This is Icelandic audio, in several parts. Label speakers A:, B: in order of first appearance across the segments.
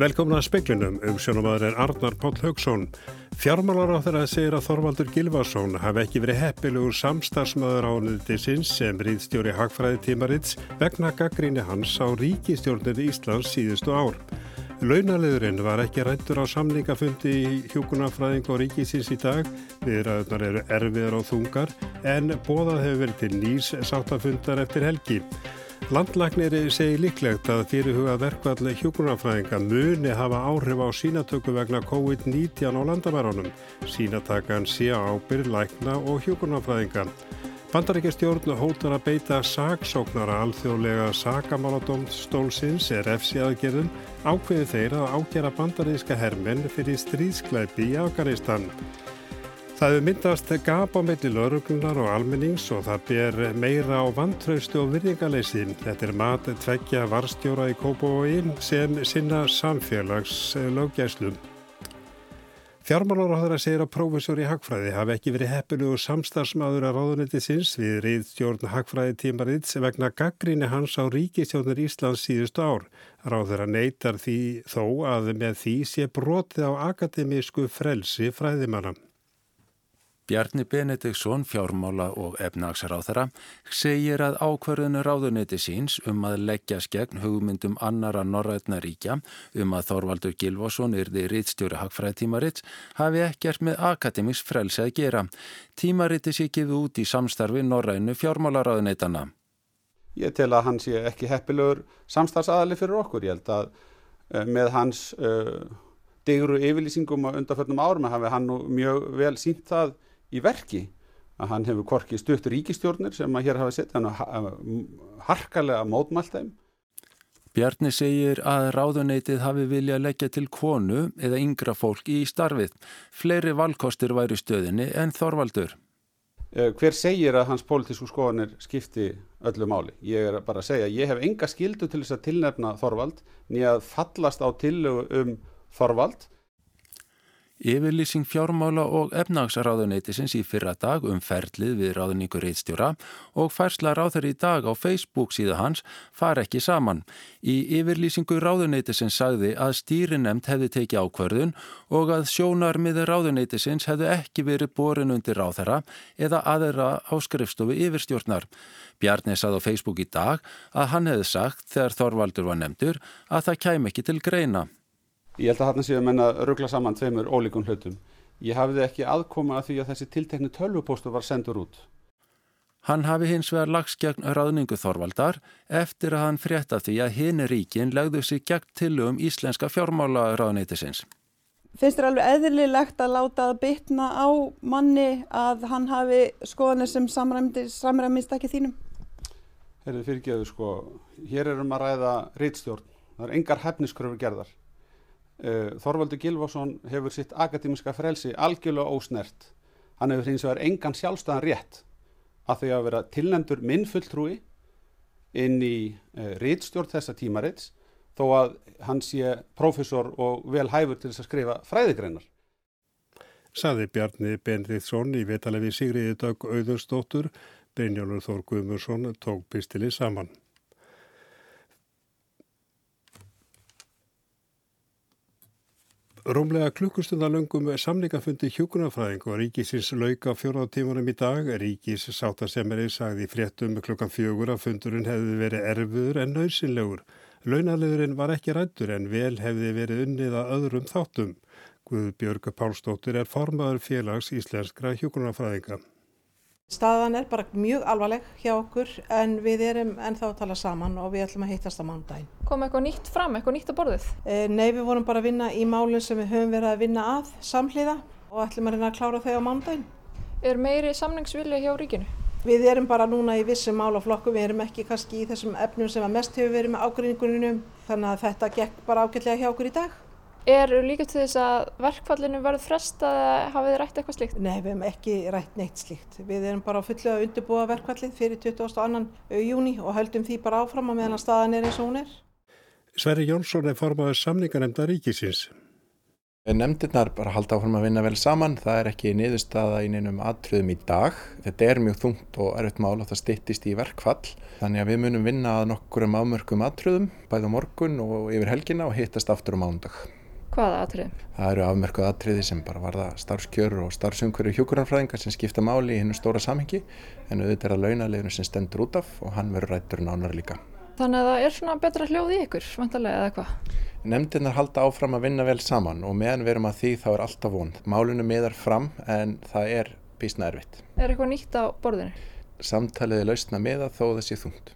A: Velkomna að speklinum, umsjónumæður er Arnar Páll Haugsson. Fjármálar á þeirra segir að Þorvaldur Gilvarsson hafi ekki verið heppilegur samstagsmaður ánöndi sinns sem rýðstjóri Hagfræði tímarits vegna gaggríni hans á ríkistjórnir Íslands síðustu ár. Launaliðurinn var ekki rættur á samlingafundi í hjókunarfræðing og ríkisins í dag. Viðræðunar eru erfiðar og þungar en bóðað hefur verið til nýs sáttafundar eftir helgi. Landlagnir segir líklegt að fyrirhuga verkvalli hjókunarfræðinga muni hafa áhrif á sínatöku vegna COVID-19 á landamærunum. Sínatakan sé ábyrð lækna og hjókunarfræðinga. Bandaríkjastjórn hóttar að beita saksóknara alþjóðlega sakamáladómstólsins er efsi aðgerðum ákveði þeir að ágjara bandaríska hermenn fyrir stríðskleipi í Afganistan. Það hefur myndast gap á meðli lauruglunar og almennings og það ber meira á vantraustu og virðingaleysi. Þetta er mat tveggja varstjóra í Kópavóin sem sinna samfélags löggæslum. Fjármálaráður að segja að prófessor í Hagfræði hafi ekki verið heppilugu samstarfsmaður að ráðuneti sinns við reyðstjórn Hagfræði tímarits vegna gaggríni hans á ríkistjórnur Íslands síðustu ár. Ráður að neytar því þó að með því sé brotið á akademísku frelsi fræðimanna.
B: Bjarni Benediktsson, fjármála og efnagsráþara, segir að ákvarðinu ráðuneti síns um að leggjast gegn hugmyndum annara norrætnaríkja um að Þorvaldur Gilvason yrði rittstjóri Hagfræðtímarits hafi ekkert með akademís frelsi að gera. Tímariti sé gefið út í samstarfi norrænu fjármálaráðunetana.
C: Ég tel að hann sé ekki heppilegur samstarfsaðali fyrir okkur. Ég held að uh, með hans uh, digru yfirlýsingum á undarförnum árum hafi hann mjög vel sínt það í verki að hann hefur korki stutt ríkistjórnir sem að hér hafa sett hann harkalega mótmælt þeim.
B: Bjarni segir að ráðuneytið hafi vilja leggja til konu eða yngra fólk í starfið. Fleiri valkostir væri stöðinni en Þorvaldur.
C: Eh, hver segir að hans pólitísku skoðanir skipti öllu máli? Ég er bara að segja að ég hef enga skildu til þess að tilnefna Þorvald nýja að fallast á tillögu um Þorvald
B: Yfirlýsing fjármála og efnagsráðuneytisins í fyrra dag um ferlið við ráðningu reitstjóra og færsla ráður í dag á Facebook síðu hans far ekki saman. Í yfirlýsingu ráðuneytisins sagði að stýrinemt hefði tekið ákverðun og að sjónar miður ráðuneytisins hefði ekki verið borin undir ráðherra eða aðra á skrifstofu yfirstjórnar. Bjarni sagði á Facebook í dag að hann hefði sagt þegar Þorvaldur var nefndur að það kæm ekki til greina.
C: Ég held að þarna séu að menna ruggla saman tveimur ólíkum hlutum. Ég hafði ekki aðkoma að því að þessi tiltekni tölvupóstu var sendur út.
B: Hann hafi hins vegar lagst gegn ráðningu Þorvaldar eftir að hann frétta því að hinn ríkin legðu sig gegn tilum íslenska fjármála ráðnýtisins.
D: Finnst þér alveg eðlilegt að láta að bytna á manni að hann hafi skoðanir sem samræmist ekki þínum?
C: Herðu fyrirgeðu sko, hér erum að ræða rítstjórn. Það er engar hefniskröfur gerðar. Eh, Þorvaldur Gilvarsson hefur sitt akademiska frelsi algjörlega ósnert. Hann hefur hins vegar engan sjálfstæðan rétt að því að vera tilnendur minnfulltrúi inn í uh, rítstjórn þessa tímarits þó að hann sé profesor og vel hæfur til þess að skrifa fræðigreinar.
A: Saði Bjarni Benriðsson í vitalefi Sigriði Dögg Auðurstóttur, Brynjólfur Þór Guðmursson tók pistilið saman. Rómlega klukkustundalöngum samlingafundi hjókunarfræðing og ríkisins lauka fjóraðtímanum í dag. Ríkis sáttasemmerið sagði fréttum klukkan fjögur að fundurinn hefði verið erfiður en nöysinlegur. Launaleðurinn var ekki rættur en vel hefði verið unnið að öðrum þáttum. Guðbjörg Pálsdóttir er formaður félags íslenskra hjókunarfræðinga.
E: Staðan er bara mjög alvarleg hjá okkur en við erum ennþá að tala saman og við ætlum að hittast á mándaginn.
F: Kom eitthvað nýtt fram, eitthvað nýtt á borðið?
E: E, nei, við vorum bara að vinna í málinn sem við höfum verið að vinna að samhliða og ætlum að reyna að klára þau á mándaginn.
F: Er meiri samningsvilja hjá ríkinu?
E: Við erum bara núna í vissum málaflokku, við erum ekki kannski í þessum efnum sem að mest hefur verið með ágrinningunum þannig að þetta gekk bara ágætlega hjá okkur í dag.
F: Er líka til þess að verkfallinu verður frest að hafið rætt eitthvað slíkt?
E: Nei, við hefum ekki rætt neitt slíkt. Við erum bara fullu að undirbúa verkfallið fyrir 22. júni og höldum því bara áfram að meðan að staðan er eins og hún er.
A: Sverri Jónsson er formaður samningarnemnda ríkisins.
G: Nemndirnar bara halda áfram að vinna vel saman, það er ekki niðurstaða í neinum atriðum í dag. Þetta er mjög þungt og erfitt mál og það stittist í verkfall. Þannig að við munum vinna að nokkurum afmörkum atriðum, bæða
F: Hvaða atriðum?
G: Það eru afmörkuð atriði sem bara varða starfskjör og starfsumhverju hjókurannfræðingar sem skipta máli í hennu stóra samhengi en auðvitað er að launaleginu sem stendur út af og hann verður rættur nánar líka.
F: Þannig að það er svona betra hljóð í ykkur, vantarlega eða hvað?
G: Nemndirnar halda áfram að vinna vel saman og meðan við erum að því þá er alltaf von. Málunum miðar fram en það er bísna erfitt.
F: Er eitthvað nýtt á borðinu?
G: Samtalið er lausna miða þó þessi þungt.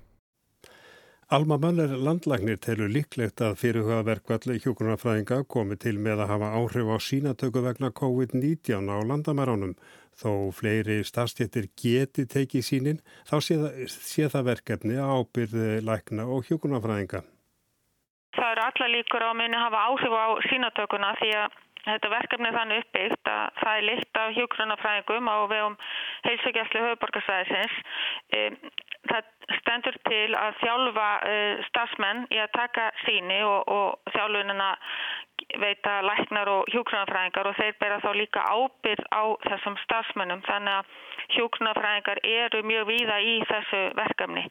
A: Alma Möller landlagnir telur líklegt að fyrirhuga verkvalli hjókunarfræðinga komi til með að hafa áhrif á sínatöku vegna COVID-19 á landamæránum. Þó fleiri stafstjættir geti tekið sínin þá sé það, sé það verkefni að ábyrði lækna og hjókunarfræðinga.
H: Það eru alla líkur á að muni hafa áhrif á sínatökuna því að Þetta verkefni er þannig uppbyggt að það er litt af hjógrunafræðingum á vegum heilsugjastlu höfuborgarsvæðisins. Það stendur til að þjálfa starfsmenn í að taka síni og, og þjálfunina veita læknar og hjógrunafræðingar og þeir bera þá líka ábyrð á þessum starfsmennum. Þannig að hjógrunafræðingar eru mjög víða í þessu verkefni.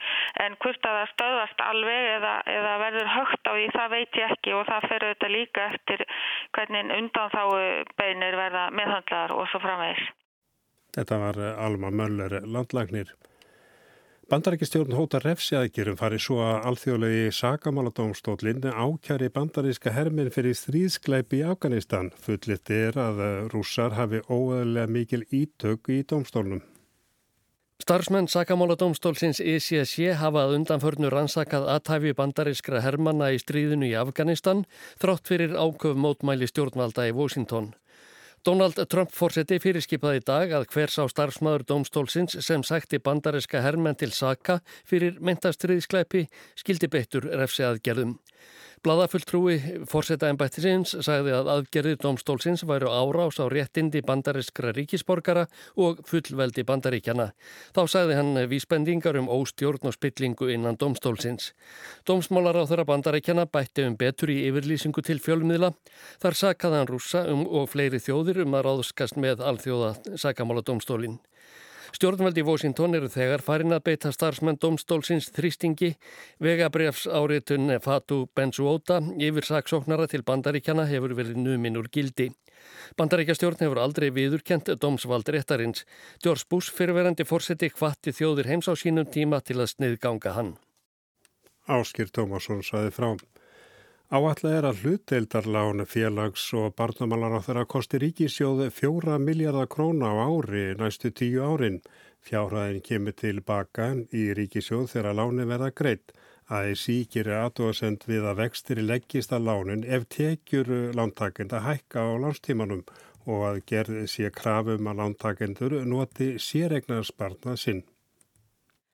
H: En hvort að það stöðast alveg eða, eða verður högt á því það veit ég ekki og það fer auðvitað líka eftir hvernig undan þá beinir verða meðhandlar og svo framvegis.
A: Þetta var Alma Möller landlagnir. Bandarækistjórn hóta refsiaðgjörum farið svo að alþjóðlegi sakamáladómstólinn ákjæri bandaríska herminn fyrir stríðskleipi í Afganistan. Fullit er að rússar hafi óöðlega mikil ítök í dómstólnum.
I: Starfsmenn sakamáladómstólsins ICC hafa að undanförnu rannsakað aðtæfi bandarískra hermanna í stríðinu í Afganistan þrátt fyrir áköf mótmæli stjórnvalda í Washington. Donald Trump fórseti fyrirskipaði í dag að hver sá starfsmaður dómstólsins sem sætti bandariska herrmenn til saka fyrir mentastriðskleipi skildi beittur refsi aðgerðum. Blaðafulltrúi fórseta ennbættisins sagði að aðgerðir dómstólsins væru árás á réttindi bandariskra ríkisborgara og fullveldi bandaríkjana. Þá sagði hann vísbendingar um óstjórn og spillingu innan dómstólsins. Dómsmálar á þeirra bandaríkjana bætti um betur í yfirlýsingu til fjölmiðla. Þar sakaði hann rúsa um og fleiri þjóðir um að ráðskast með alþjóða sakamála dómstólinn. Stjórnvaldi í Washington eru þegar farin að beita starfsmenn domstólsins þrýstingi vegabrefs áritun Fatu Bensuota yfir saksóknara til bandaríkjana hefur verið numin úr gildi. Bandaríkjastjórn hefur aldrei viðurkent domsvald réttarins. George Bush fyrirverandi fórseti hvatti þjóðir heims á sínum tíma til að sniðganga hann.
A: Áskir Tómasson saði frá. Áallega er að hlutdeildarlánu félags og barnamálar á þeirra kosti ríkisjóð fjóra miljardar króna á ári næstu tíu árin. Fjárhæðin kemur tilbaka í ríkisjóð þegar láni verða greitt. ASI gerir aðdóðsend við að vextir leggist að lánin ef tekjur lántakenda hækka á lánstímanum og að gerð sé krafum að lántakendur noti sérregnarspartna sinn.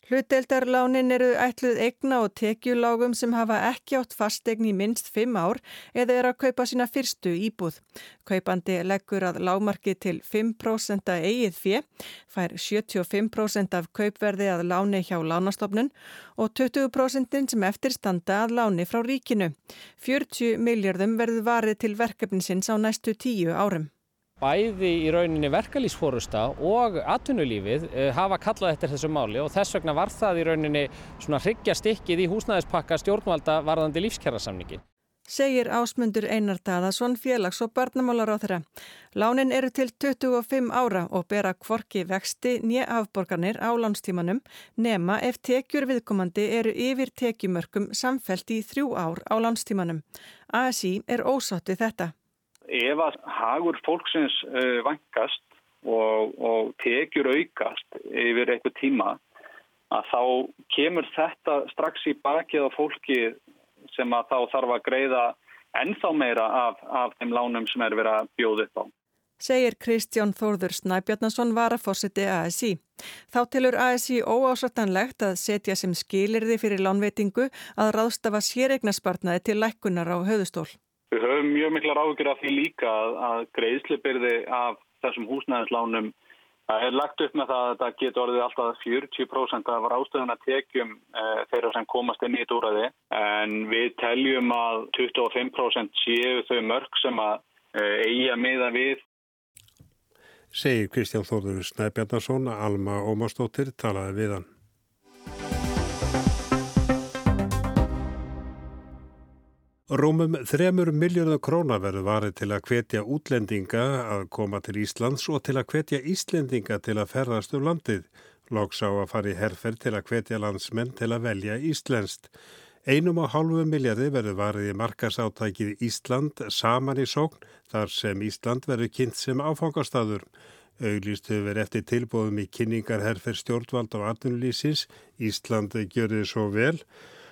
D: Hlutdeildarlánin eru ætluð egna og tekjulágum sem hafa ekki átt fastegn í minst fimm ár eða er að kaupa sína fyrstu íbúð. Kaupandi leggur að lámarki til 5% eigið fjö, fær 75% af kaupverði að láni hjá lánastofnun og 20% sem eftir standa að láni frá ríkinu. 40 miljardum verður varið til verkefninsins á næstu tíu árum.
J: Bæði í rauninni verkalýsfórusta og atvinnulífið hafa kallað eftir þessu máli og þess vegna var það í rauninni svona hryggja stikkið í húsnæðispakka stjórnvalda varðandi lífskjærasamningin.
D: Segir ásmundur Einar Daðarsson félags- og barnamálar á þeirra. Lánin eru til 25 ára og bera kvorki vexti nýja afborgarnir á lánstímanum nema ef tekjur viðkomandi eru yfir tekjumörkum samfelt í þrjú ár á lánstímanum. ASI er ósátt við þetta.
K: Ef að hagur fólksins uh, vankast og, og tekjur aukast yfir eitthvað tíma að þá kemur þetta strax í bakið á fólki sem að þá þarf að greiða ennþá meira af, af þeim lánum sem er verið að bjóða upp á.
D: Segir Kristján Þórður Snæbjarnason var að fórseti ASI. Þá tilur ASI óásvartanlegt að setja sem skilirði fyrir lánveitingu að ráðstafa séregnaspartnaði til lækkunar á höðustól.
K: Við höfum mjög miklar áhugir af því líka að, að greiðslubyrði af þessum húsnæðislánum það er lagt upp með það að það getur orðið alltaf 40% af rástöðuna tekjum e, þeirra sem komast inn í þetta úræði en við teljum að 25% séu þau mörg sem að eigi að miða við.
A: Segir Kristján Þórður Snæbjarnarsson Alma Ómarsdóttir talaði við hann. Rúmum þremur miljónu króna verður varið til að hvetja útlendinga að koma til Íslands og til að hvetja Íslendinga til að ferðast um landið. Lóks á að fara í herfer til að hvetja landsmenn til að velja Íslenskt. Einum og hálfu miljardi verður varið í markasátækið Ísland saman í sókn þar sem Ísland verður kynnt sem áfangastadur. Auglýst hefur verið eftir tilbúðum í kynningar herfer stjórnvald á atvinnulísins. Ísland gjör þið svo vel.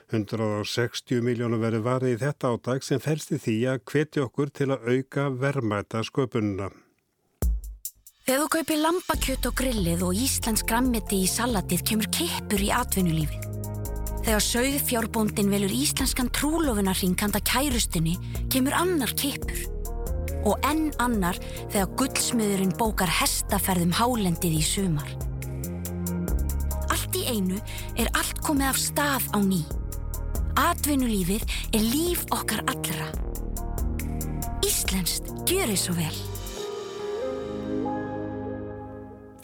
A: 160 miljónu verið varið í þetta átak sem fælst í því að hvetja okkur til að auka verðmæta sköpununa.
L: Þegar þú kaupir lambakjött og grillið og Íslands grammiti í salatið kemur kippur í atvinnulífið. Þegar sögðfjárbóndin velur íslenskan trúlofunarring handa kærustinni kemur annar kippur. Og enn annar þegar guldsmiðurinn bókar hestaferðum hálendið í sumar. Allt í einu er allt komið af stað á ný. Atvinnulífið er líf okkar allra. Íslenskt, gjör þið svo vel.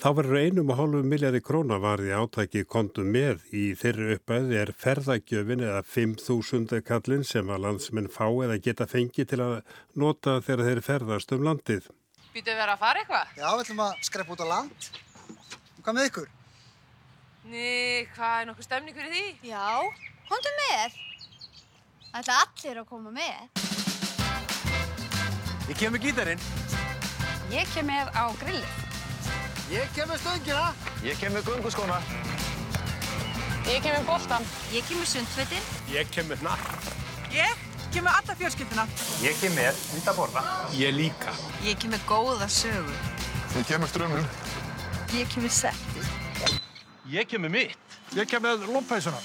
A: Þá verður einum og hálfu miljari króna varði átæki kontum með í þeirri uppæði er ferðagjöfin eða 5.000 kallin sem að landsmenn fá eða geta fengið til að nota þegar þeir ferðast um landið.
M: Býtu að vera að fara eitthvað?
N: Já, við ætlum að skrepa út á land. Hvað með ykkur?
M: Ný, hvað er nokkuð stemning fyrir því?
O: Já, komdu með. Ætla allir að koma með.
P: Ég kem með gítarinn.
Q: Ég kem með á grillið.
P: Ég kem með stöngina. Ég kem með gunguskóna.
Q: Ég kem með boltan.
O: Ég kem með sundfettin.
P: Ég kem með natt.
M: Ég kem með alla fjölskylduna.
P: Ég kem með hundaborða. Ég líka.
O: Ég kem með góða sögu.
R: Ég kem með strömmur.
O: Ég kem með setti.
P: Ég kem með mitt.
R: Ég kem með lómpæsuna.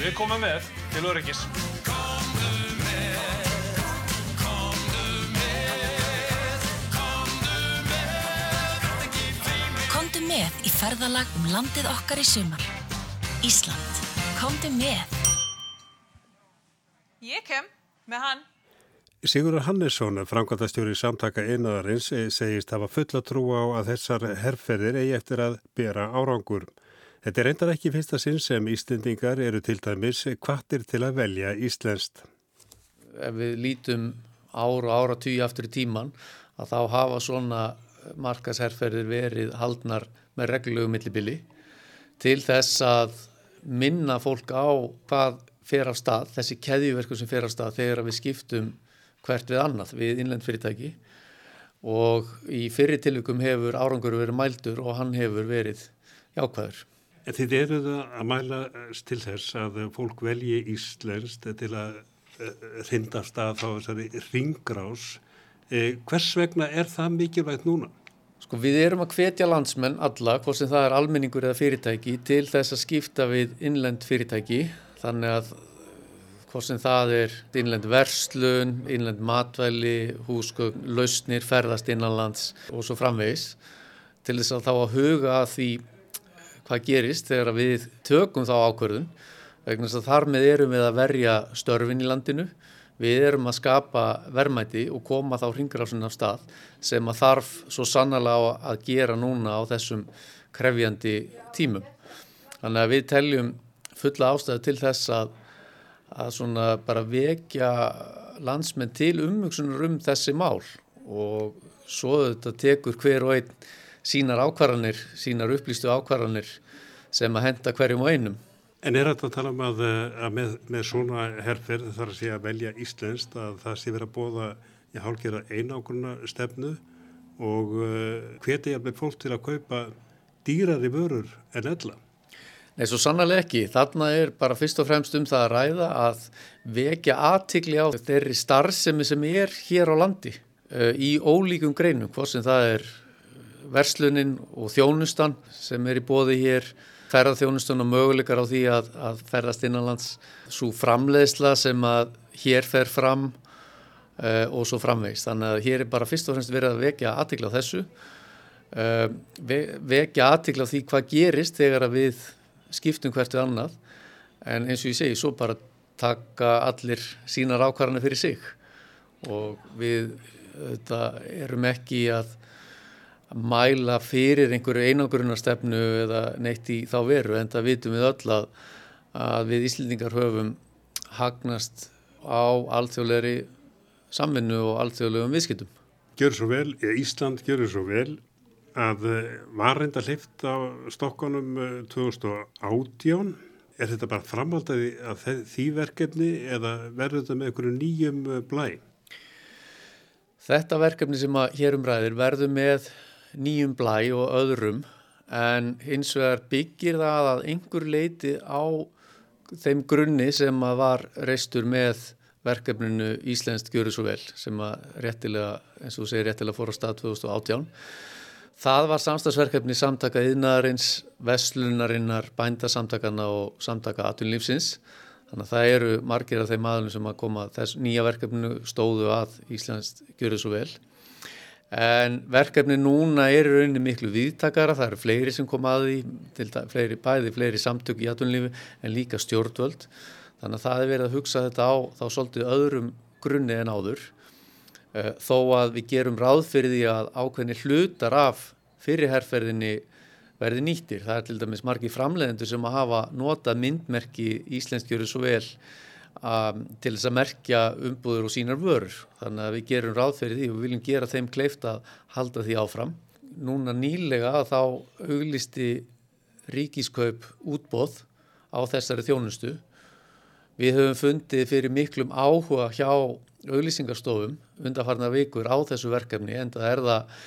P: Við komum með til öryggis.
L: Komdu með í ferðalag um landið okkar í sumar. Ísland. Komdu með.
M: Ég kem með hann.
A: Sigurður Hannesson, framkvæmtastjóri samtaka einaðarins, segist hafa fulla trú á að þessar herrferðir eigi eftir að bera árangur. Þetta er reyndar ekki fyrsta sinn sem Íslendingar eru til dæmis kvartir til að velja Íslenskt.
S: Ef við lítum ár og ára tíu aftur í tíman að þá hafa svona markasherrferðir verið haldnar með reglulegu millibili til þess að minna fólk á hvað fer af stað, þessi keðjuverku sem fer af stað þegar við skiptum hvert við annað við innlend fyrirtæki og í fyrir tilvikum hefur árangur verið mældur og hann hefur verið jákvæður.
A: En þið eruð að mæla til þess að fólk velji íslenskt til að hrindast að þá þessari ringgrás. Hvers vegna er það mikilvægt núna?
S: Sko við erum að hvetja landsmenn alla, hvort sem það er almenningur eða fyrirtæki, til þess að skipta við innlend fyrirtæki. Þannig að hvort sem það er innlend verslun, innlend matvæli, húsgögn, lausnir, ferðast innanlands og svo framvegis. Til þess að þá að huga að því hvað gerist þegar við tökum þá ákvörðun. Vegna þess að þar með erum við að verja störfin í landinu. Við erum að skapa verðmæti og koma þá hringrásun af stað sem að þarf svo sannlega að gera núna á þessum krefjandi tímum. Þannig að við teljum fulla ástæðu til þess að að svona bara vekja landsmenn til umvöksunar um þessi mál. Og svo þetta tekur hver og einn sínar ákvarðanir, sínar upplýstu ákvarðanir sem að henda hverjum og einum.
A: En er þetta að tala um að, að með, með svona herrferð þarf að sé að velja íslenskt að það sé verið að bóða í hálfgerða einágruna stefnu og hveti ég með fólk til að kaupa dýrari vörur en ella?
S: Nei, svo sannlega ekki. Þarna er bara fyrst og fremst um það að ræða að vekja aðtikli á þeirri starfsemi sem er hér á landi uh, í ólíkum greinum, hvort sem það er verslunin og þjónustan sem er í bóði hér, ferðarþjónustan og möguleikar á því að, að ferðast innanlands, svo framleiðsla sem að hér fer fram uh, og svo framvegist. Þannig að hér er bara fyrst og fremst verið að vekja aðtikli á þessu, uh, vekja aðtikli á því hvað gerist þegar við skiptum hvert við annað. En eins og ég segi, svo bara taka allir sínar ákvarðanir fyrir sig. Og við þetta, erum ekki að mæla fyrir einhverju einangrunarstefnu eða neitt í þá veru en það vitum við öll að, að við Íslendingar höfum hagnast á alþjóðleiri samvinnu og alþjóðlegum viðskiptum.
A: Gjör svo vel, Ísland gjör svo vel að eh, var reynda hlift á Stokkonum 2018 eh, Er þetta bara framhaldaði að því verkefni eða verður þetta með einhverju nýjum eh, blæ?
S: Þetta verkefni sem að hér umræðir verður með nýjum blæ og öðrum en hins vegar byggir það að einhver leiti á þeim grunni sem að var reistur með verkefninu Íslenskt gjöru svo vel sem að réttilega, eins og segir réttilega fór á stað 2018 Það var samstagsverkefni samtaka yðnaðarins, vestlunarinnar, bændasamtakana og samtaka atvinnlífsins. Þannig að það eru margir af þeim aðlunum sem að koma þess nýja verkefnu stóðu að Íslands gjörðu svo vel. En verkefni núna eru rauninni miklu viðtakara, það eru fleiri sem koma að því, fleiri, bæði fleiri samtök í atvinnlífi en líka stjórnvöld. Þannig að það er verið að hugsa þetta á þá svolítið öðrum grunni en áður. Eh, þó að við gerum ráð fyrir því að ákveðni hlutar af fyrirherrferðinni verði nýttir. Það er til dæmis margi framleiðendur sem að hafa notað myndmerki íslenskjöru svo vel um, til þess að merkja umbúður og sínar vörur. Þannig að við gerum ráð fyrir því og við viljum gera þeim kleift að halda því áfram. Núna nýlega þá auglisti ríkiskaup útbóð á þessari þjónustu. Við höfum fundið fyrir miklum áhuga hjá auðlýsingarstofum undarfarna vikur á þessu verkefni en það er það,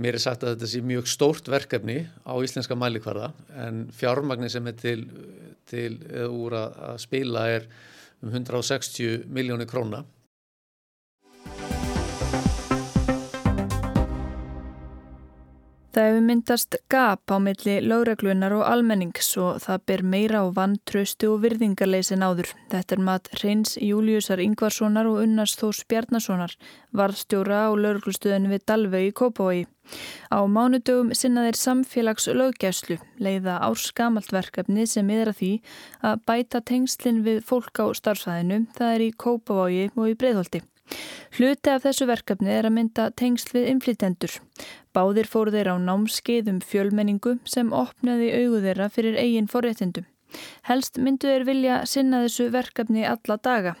S: mér er sagt að þetta sé mjög stórt verkefni á íslenska mælikvarða en fjármagnir sem er til, til úr að, að spila er um 160 miljónir króna
T: Það hefur myndast gap á milli lögreglunar og almennings og það ber meira á vantröstu og virðingarleysin áður. Þetta er mat Reyns Júliusar Yngvarssonar og Unnars Þós Bjarnasonar, varðstjóra á lögreglustöðinu við Dalvegi Kópavogi. Á mánudögum sinna þeir samfélags löggæslu, leiða árskamalt verkefni sem yfir að því að bæta tengslinn við fólk á starfsæðinu, það er í Kópavogi og í Breitholti. Hluti af þessu verkefni er að mynda tengsl við inflytendur. Báðir fóru þeir á námskeið um fjölmenningu sem opnaði augu þeirra fyrir eigin forréttindum. Helst myndu þeir vilja sinna þessu verkefni alla daga.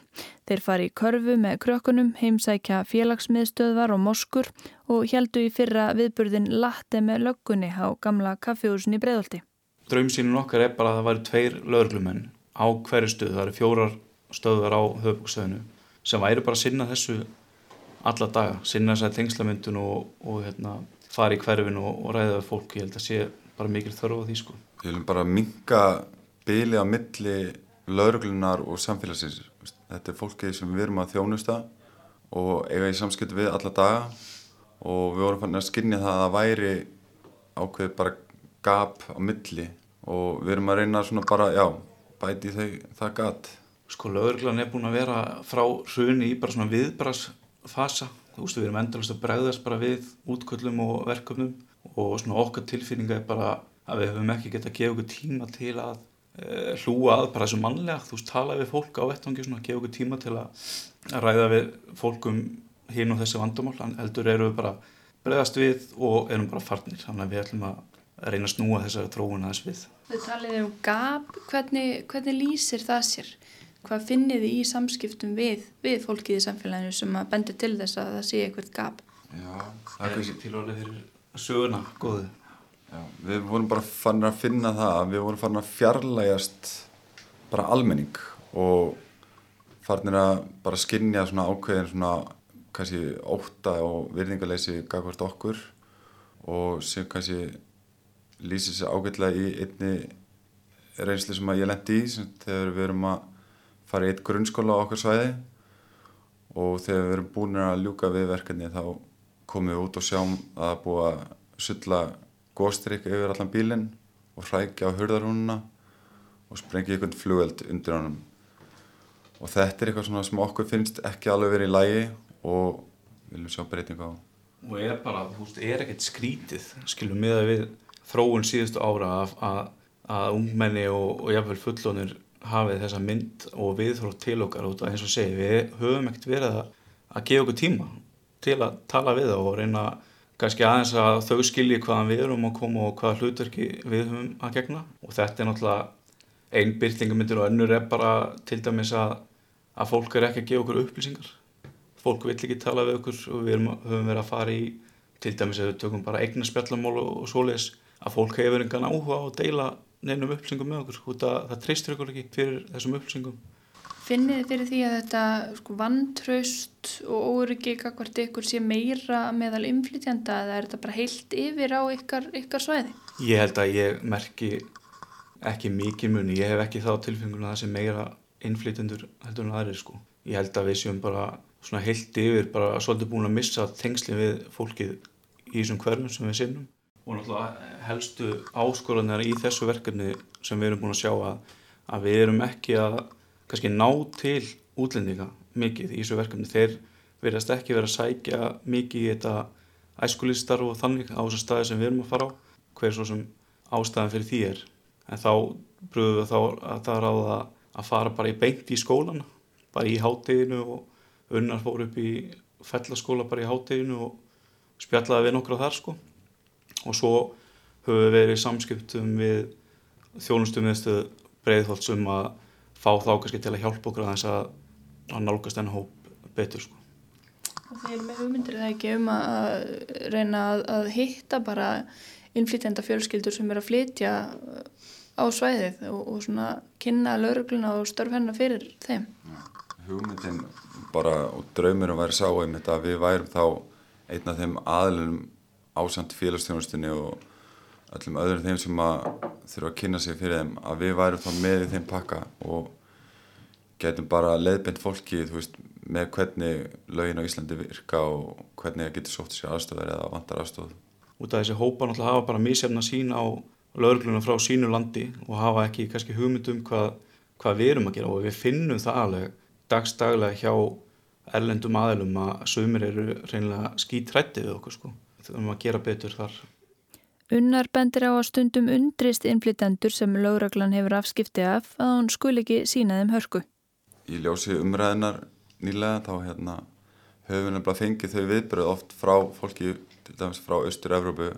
T: Þeir fari í körfu með krökkunum, heimsækja félagsmiðstöðvar og moskur og heldu í fyrra viðburðin latte með löggunni á gamla kaffihúsin í Breðolti.
U: Draumsýnun okkar er bara að það væri tveir lögurlumenn á hverju stöð. Það eru fjórar stöðar á höfbúkstöðinu sem væri bara að sinna þessu alla daga, sinna þessari tengslamyndun og, og hérna, fara í hverfinu og, og ræða við fólk, ég held að sé bara mikil þörf á því sko.
V: Við viljum bara minga byli á milli lauruglunar og samfélagsins. Þetta er fólkið sem við erum að þjónusta og eiga í samskipt við alla daga. Og við vorum fann að skynja það að það væri ákveð bara gap á milli. Og við erum að reyna svona bara, já, bæti þau það gat
U: sko lögurglan er búin að vera frá hruni í bara svona viðbrasfasa þú veist við erum endalast að bregðast bara við útköllum og verkefnum. Og svona okkar tilfinninga er bara að við höfum ekki gett að gefa okkur tíma til að e, hlúa að bara þessu mannlega. Þú veist tala við fólk á vettvangi svona gefa okkur tíma til að, að ræða við fólkum hinn og þessi vandamál. En eldur eru við bara bregðast við og erum bara farnir. Þannig að við ætlum að reyna að snúa þessari tróun aðeins við.
W: Þau taliði um gap, hvernig, hvernig lýsir það sér? Hvað finnir þið í samskiptum við, við fólkið í samfélaginu sem að bendur til þess að það sé eitthvað gap?
U: Já, það er kannski tilvæglega fyrir söguna, góðu.
V: Já, við vorum bara fann að finna það við vorum fann að fjarlægast bara almenning og farnir að bara skinja svona ákveðin svona kannski óta og virðingarleysi gagvart okkur og sem kannski lýsir sér ágætlega í einni reynsli sem að ég lendi í þegar við erum að fara í eitt grunnskóla á okkur svæði. Og þegar við erum búin að ljúka við verkefni þá komum við út og sjáum að það búið að sulla góðstrykk yfir allan bílinn og hrækja á hurðarhúnuna og sprengja einhvern flugeld undir honum. Og þetta er eitthvað sem okkur finnst ekki alveg verið í lægi og viljum sjá breytinga á.
U: Og er bara, þú veist, er ekkert skrítið? Skilum með að við þróun síðustu ára að, að að ungmenni og, og jáfnveil fullonir hafið þessa mynd og viðhótt til okkar út af eins og segi við höfum ekkert verið að, gefa okkur tíma til að tala við það og reyna kannski aðeins að þau skilji hvaðan við erum að koma og hvaða hlutverki við höfum að gegna. Og þetta er náttúrulega einn byrtingamyndir og önnur er bara til dæmis að, að fólk er ekki að gefa okkur upplýsingar. Fólk vill ekki tala við okkur og við erum, höfum verið að fara í til dæmis að við tökum bara eigna spjallamál og, og svoleiðis að fólk hefur engan áhuga á að deila neinum upplýsingum með okkur út að það treystur okkur ekki fyrir þessum upplýsingum
W: Finnir þið fyrir því að þetta sko, vantraust og óryggi hvert ykkur sé meira meðal inflytjanda eða er þetta bara heilt yfir á ykkar, ykkar svæði?
U: Ég held að ég merki ekki mikið muni, ég hef ekki þá tilfenguna að það sé meira inflytjendur heldur en aðrir sko. Ég held að við séum bara svona heilt yfir, bara svolítið búin að missa tengsli við fólkið í þessum hverjum sem við sinnum. Og náttúrulega helstu áskoranar í þessu verkefni sem við erum búin að sjá að, að við erum ekki að kannski ná til útlendinga mikið í þessu verkefni. Þeir verðast ekki verið að sækja mikið í þetta æskulistar og þannig á þessu staði sem við erum að fara á, hver svo sem ástæðan fyrir því er. En þá brúðum við þá að það ráða að fara bara í beint í skólan, bara í hátteginu og unnar fór upp í fellaskóla bara í hátteginu og spjallaði við nokkru þar sko. Og svo höfum við verið í samskiptum við þjónustum viðstöðu breiðholtsum að fá þá kannski til að hjálpa okkur að þess að, að nálgast enn hóp betur sko.
W: Og þeir með hugmyndir það ekki um að reyna að, að hitta bara innflytjenda fjölskyldur sem er að flytja á svæðið og, og svona kynna laurugluna og störf hennar fyrir þeim.
V: Hugmyndin bara og draumirum væri sá um þetta að við værum þá einn af þeim aðlunum ásamt félagsstjónustinni og öllum öðrum þeim sem að þurfa að kynna sig fyrir þeim að við værum þá með í þeim pakka og getum bara leiðbend fólki veist, með hvernig lögin á Íslandi virka og hvernig það getur sótt sér aðstofar eða vantar aðstof.
U: Út af þessi hópa náttúrulega hafa bara mísefna sín á lögurgluna frá sínu landi og hafa ekki kannski hugmyndum hvað, hvað við erum að gera og við finnum það alveg dagstaglega hjá erlendum aðlum að sömur eru reynilega skítrættið okkur sko. Við þurfum að gera betur þar.
T: Unnar bendir á að stundum undrist innflytendur sem lögraglan hefur afskipti af að hún skul ekki sína þeim hörku.
V: Í ljósi umræðinar nýlega þá hérna, höfum við nefnilega fengið þau viðbröð oft frá fólki, til dæmis frá Östur-Evrópu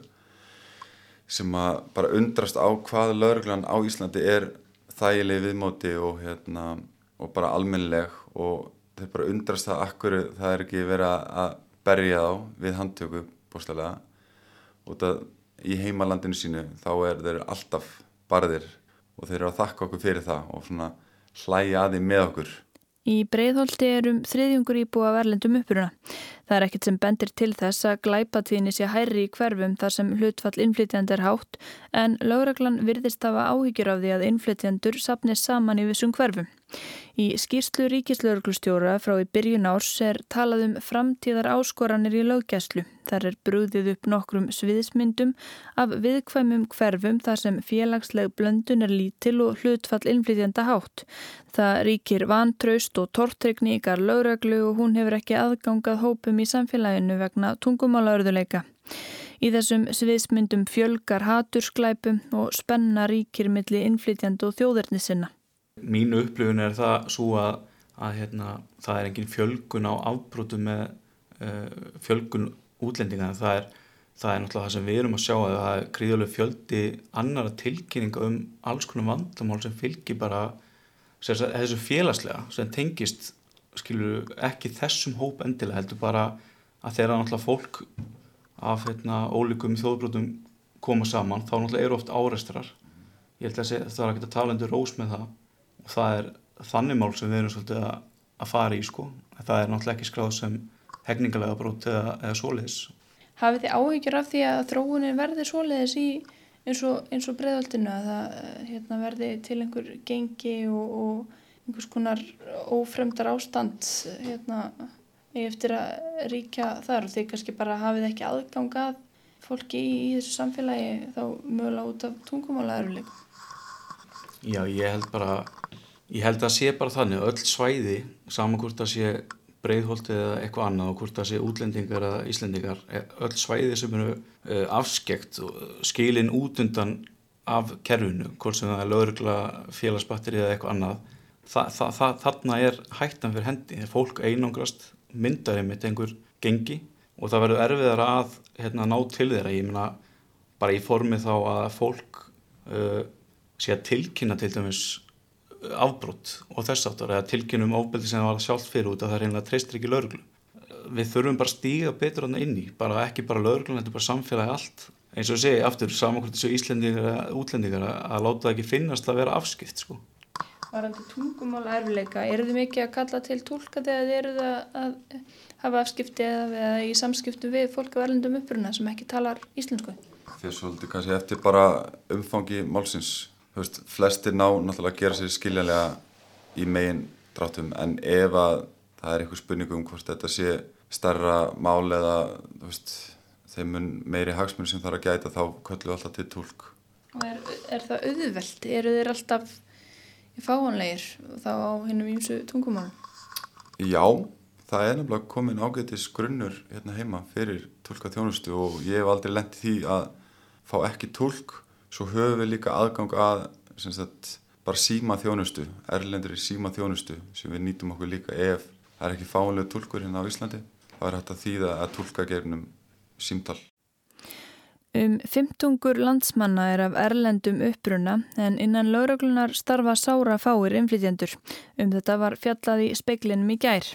V: sem að bara undrast á hvað lögraglan á Íslandi er þægileg viðmóti og, hérna, og bara almennileg og þeir bara undrast það akkur það er ekki verið að berja þá við handtöku bústælega og það í heimalandinu sínu þá er þeir alltaf barðir og þeir eru að þakka okkur fyrir það og svona hlæja aði með okkur.
T: Í Breiðholti er um þriðjungur íbúa verlendum uppuruna. Það er ekkert sem bendir til þess að glæpatíðinni sé hæri í hverfum þar sem hlutfall innflytjandi er hátt en lögreglan virðist hafa áhyggjur af því að innflytjandur sapnist saman í vissum hverfum. Í skýrslu ríkislauglustjóra frá í byrjun árs er talað um framtíðar áskoranir í löggæslu. Þar er brúðið upp nokkrum sviðismyndum af viðkvæmum hverfum þar sem félagsleg blöndun er lítil og hlutfall innflytjanda hátt. Það ríkir vantraust og tortryggni ykkar lögreglu og hún hefur ekki aðgangað hópum í samfélaginu vegna tungumálaurðuleika. Í þessum sviðismyndum fjölgar hatursklæpum og spenna ríkir millir innflytjandi og þjóðerni sinna.
U: Mínu upplifun er það svo að, að hérna, það er engin fjölgun á afbrótu með uh, fjölgun útlendinga en það er, það er náttúrulega það sem við erum að sjá að það er gríðarlega fjöldi annara tilkynninga um alls konar vandamál sem fylgir bara þessu félagslega sem tengist skilur ekki þessum hóp endilega heldur bara að þeirra náttúrulega fólk af hérna, ólíkum þjóðbrótum koma saman þá náttúrulega eru oft áreistrar ég held að það er ekki að tala undir rós með það. Og það er þannig mál sem við erum svolítið að, að fara í sko. Það er náttúrulega ekki skráð sem hegningalega brot eða, eða svoleiðis.
W: Hafið þið áhyggjur af því að þróunin verði svoleiðis í eins og, og breyðaldinu að það hérna, verði til einhver gengi og, og einhvers konar ófremdar ástand hérna, eftir að ríkja þar. Og þið kannski bara hafið ekki aðgangað fólki í, í þessu samfélagi þá mögulega út af tungumála eruleikum
U: Já, ég held bara Ég held að sé bara þannig. Öll svæði, saman hvort það sé breyðholtið eða eitthvað annað og hvort það sé útlendingar eða íslendingar, öll svæði sem eru uh, afskekt og skilin út undan af kerfinu, hvort sem það er lögurgla, félagsbatteri eða eitthvað annað þa, þa, þa, þarna er hættan fyrir hendi, þegar fólk einangrast myndar einmitt einhver gengi og það verður erfiðar að hérna, ná til þeirra, ég meina bara í formi þá að fólk uh, sé að tilkynna til dæmis afbrótt og þess aftur eða tilkynum ofbeldi sem það var sjálft fyrir út að það reynilega treystir ekki lauruglu. Við þurfum bara að stíga betur inn í, bara ekki bara lauruglu, þetta er bara samfélagi allt. Eins og segi aftur, samankvæmt þessu íslendingar eða útlendingar að láta það ekki finnast að vera afskipt sko.
W: Varandi tungumála erfileika, eru þið mikið að kalla til tólka þegar þið eruð að hafa afskipti eða í samskiptu við fólk á erlendum uppruna sem ekki talar íslensku?
V: Þeir svolítið kannski eftir bara umfangi málsins veist, flestir ná náttúrulega að gera sér skiljanlega í megin dráttum en ef að það er eitthvað spurning um hvort þetta sé starra mál eða veist, þeim meiri hagsmunni sem þarf að gæta þá köllum við alltaf til tólk.
W: Og er, er það auðvelt? Eru þeir alltaf fáanlegir þá á hennum ímsu tungumálum?
V: Já, það er nefnilega komin ágætis grunnur hérna heima fyrir tólka þjónustu og ég hef aldrei lendið því að fá ekki tólk Svo höfum við líka aðgang að sagt, bara síma þjónustu, erlendur í síma þjónustu sem við nýtum okkur líka ef það er ekki fáinlega tólkur hérna á Íslandi. Það er að þýða að tólka gefnum símtal.
T: Um 15 landsmanna er af erlendum uppruna en innan lauruglunar starfa sára fáir inflytjendur. Um þetta var fjallað í speiklinum í gær.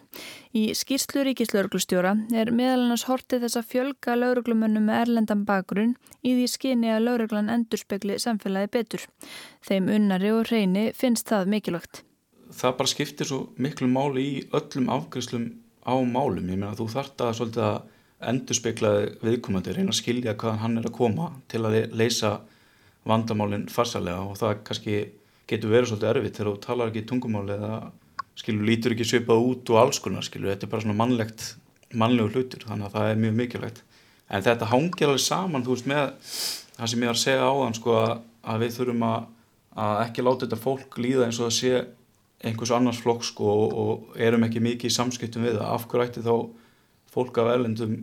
T: Í skýrslu ríkislauruglustjóra er meðal annars hortið þess að fjölga lauruglumönnum með erlendan bakgrunn í því skyni að lauruglan endurspegli samfélagi betur. Þeim unnari og reyni finnst það mikilvægt.
U: Það bara skiptir svo miklu máli í öllum afgriðslum á málum. Ég meina þú þart að svolítið að endur speiklaði viðkomandi, reyna að skilja hvaðan hann er að koma til að leysa vandamálinn farsalega og það kannski getur verið svolítið erfitt þegar þú talar ekki tungumáli eða skilur lítur ekki svipað út og alls konar skilur, þetta er bara svona mannlegt mannlegu hlutur, þannig að það er mjög mikilvægt. En þetta hangir alveg saman þú veist með það sem ég var að segja á þann sko að, við þurfum að, að ekki láta þetta fólk líða eins og að sé einhvers annars flokk sko og, og erum ekki mikið í samskiptum við það, af hverju ætti þá fólk af erlendum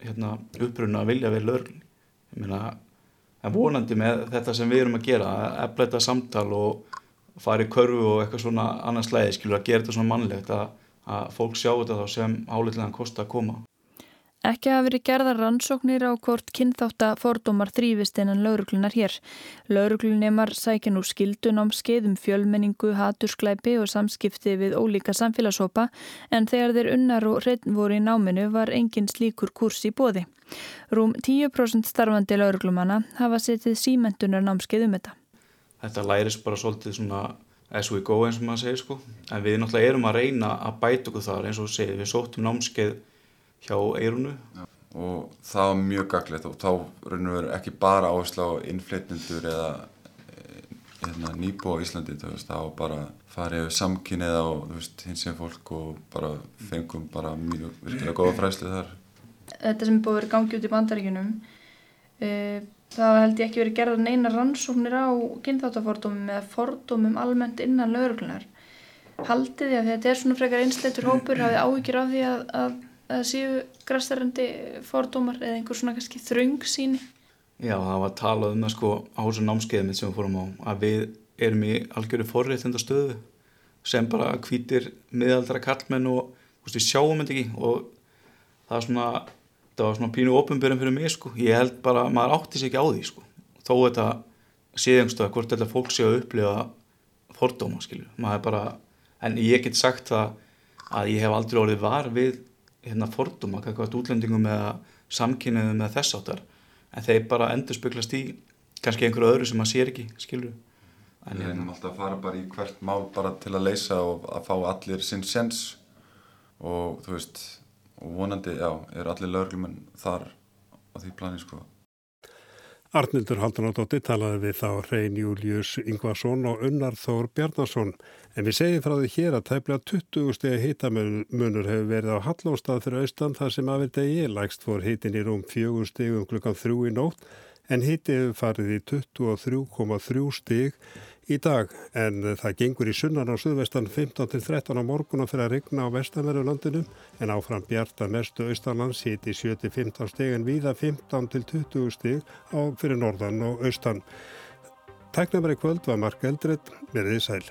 U: hérna, uppruna að vilja við lögurlunni. Ég meina, en vonandi með þetta sem við erum að gera, að efleita samtal og fara í körfu og eitthvað svona annars leiði, skilur að gera þetta svona mannlegt að, að fólk sjá þetta þá sem álitlegan kosti að koma.
T: Ekki hafi verið gerðar rannsóknir á hvort kynþáttafordómar þrýfist innan lauruglunar hér. Lauruglunemar sækja nú skildun ám skeiðum fjölmenningu, hatursklæpi og samskipti við ólíka samfélagshópa en þegar þeir unnar og hreitn voru í náminu var engin slíkur kurs í bóði. Rúm 10% starfandi lauruglumanna hafa setið símentunar námskeið um þetta.
U: Þetta læris bara svolítið svona as we go eins og maður segir sko. En við náttúrulega erum að reyna að bæta okkur þar eins og segir við sóttum námskeið hjá eirunu.
V: Já. Og það var mjög gaglegt og þá raunum við ekki bara áherslu á innflytjendur eða hérna, nýbú á Íslandi, var bara farið við samkynnið á hins sem fólk og bara fengum bara mjög virkilega góða fræslu þar.
W: Þetta sem er búið að vera gangið út í bandaríkunum, uh, það held ég ekki verið gerðan eina rannsóknir á kynþáttafordómum eða fordómum almennt innan lögurglunar. Haldið því að þetta er svona frekar einsleitur hópur, hafið áhyggjur af því að, að að séu græstarandi fordómar eða einhver svona kannski þröng síni?
U: Já, það var talað um það sko á þessu námskeiðum sem við fórum á að við erum í algjörðu forréttenda stöðu sem bara hvítir miðaldra kallmenn og veist, við sjáum þetta ekki og það var svona, það var svona pínu ofinbjörn fyrir mig sko, ég held bara að maður átti sér ekki á því sko, þó þetta séðangstöða hvort þetta fólk sé að upplifa fordóma skilju, maður bara, en ég get sagt það að ég hef aldrei orðið var við hérna forduma, kakvað útlendingum eða samkynniðum eða þess áttar en þeir bara endur spöklast í kannski einhverju öðru sem maður sér ekki, skilur
V: en Við reynum alltaf að fara bara í hvert mál bara til að leysa og að fá allir sinn sens og þú veist, og vonandi, já, er allir löglumenn þar á því plani, sko
A: Arnildur Haldunardóttir talaði við þá Reyn Július Ingvarsson og Unnar Þór Bjarnason. En við segjum frá því hér að tæplega 20 steg hitamunur hefur verið á Hallóstað fyrir austan þar sem aðverð degi lægst fór hitin í rúm 4 stegum klukkan 3 í nótt en hiti hefur farið í 23,3 steg í dag en það gengur í sunnan á suðvestan 15-13 á morgun og fyrir að regna á vestanverðu landinu en áfram bjarta mestu austanlands hiti 7-15 steg en viða 15-20 steg á fyrir norðan og austan. Tæknumari kvöld var Mark Eldred, verðið sæl.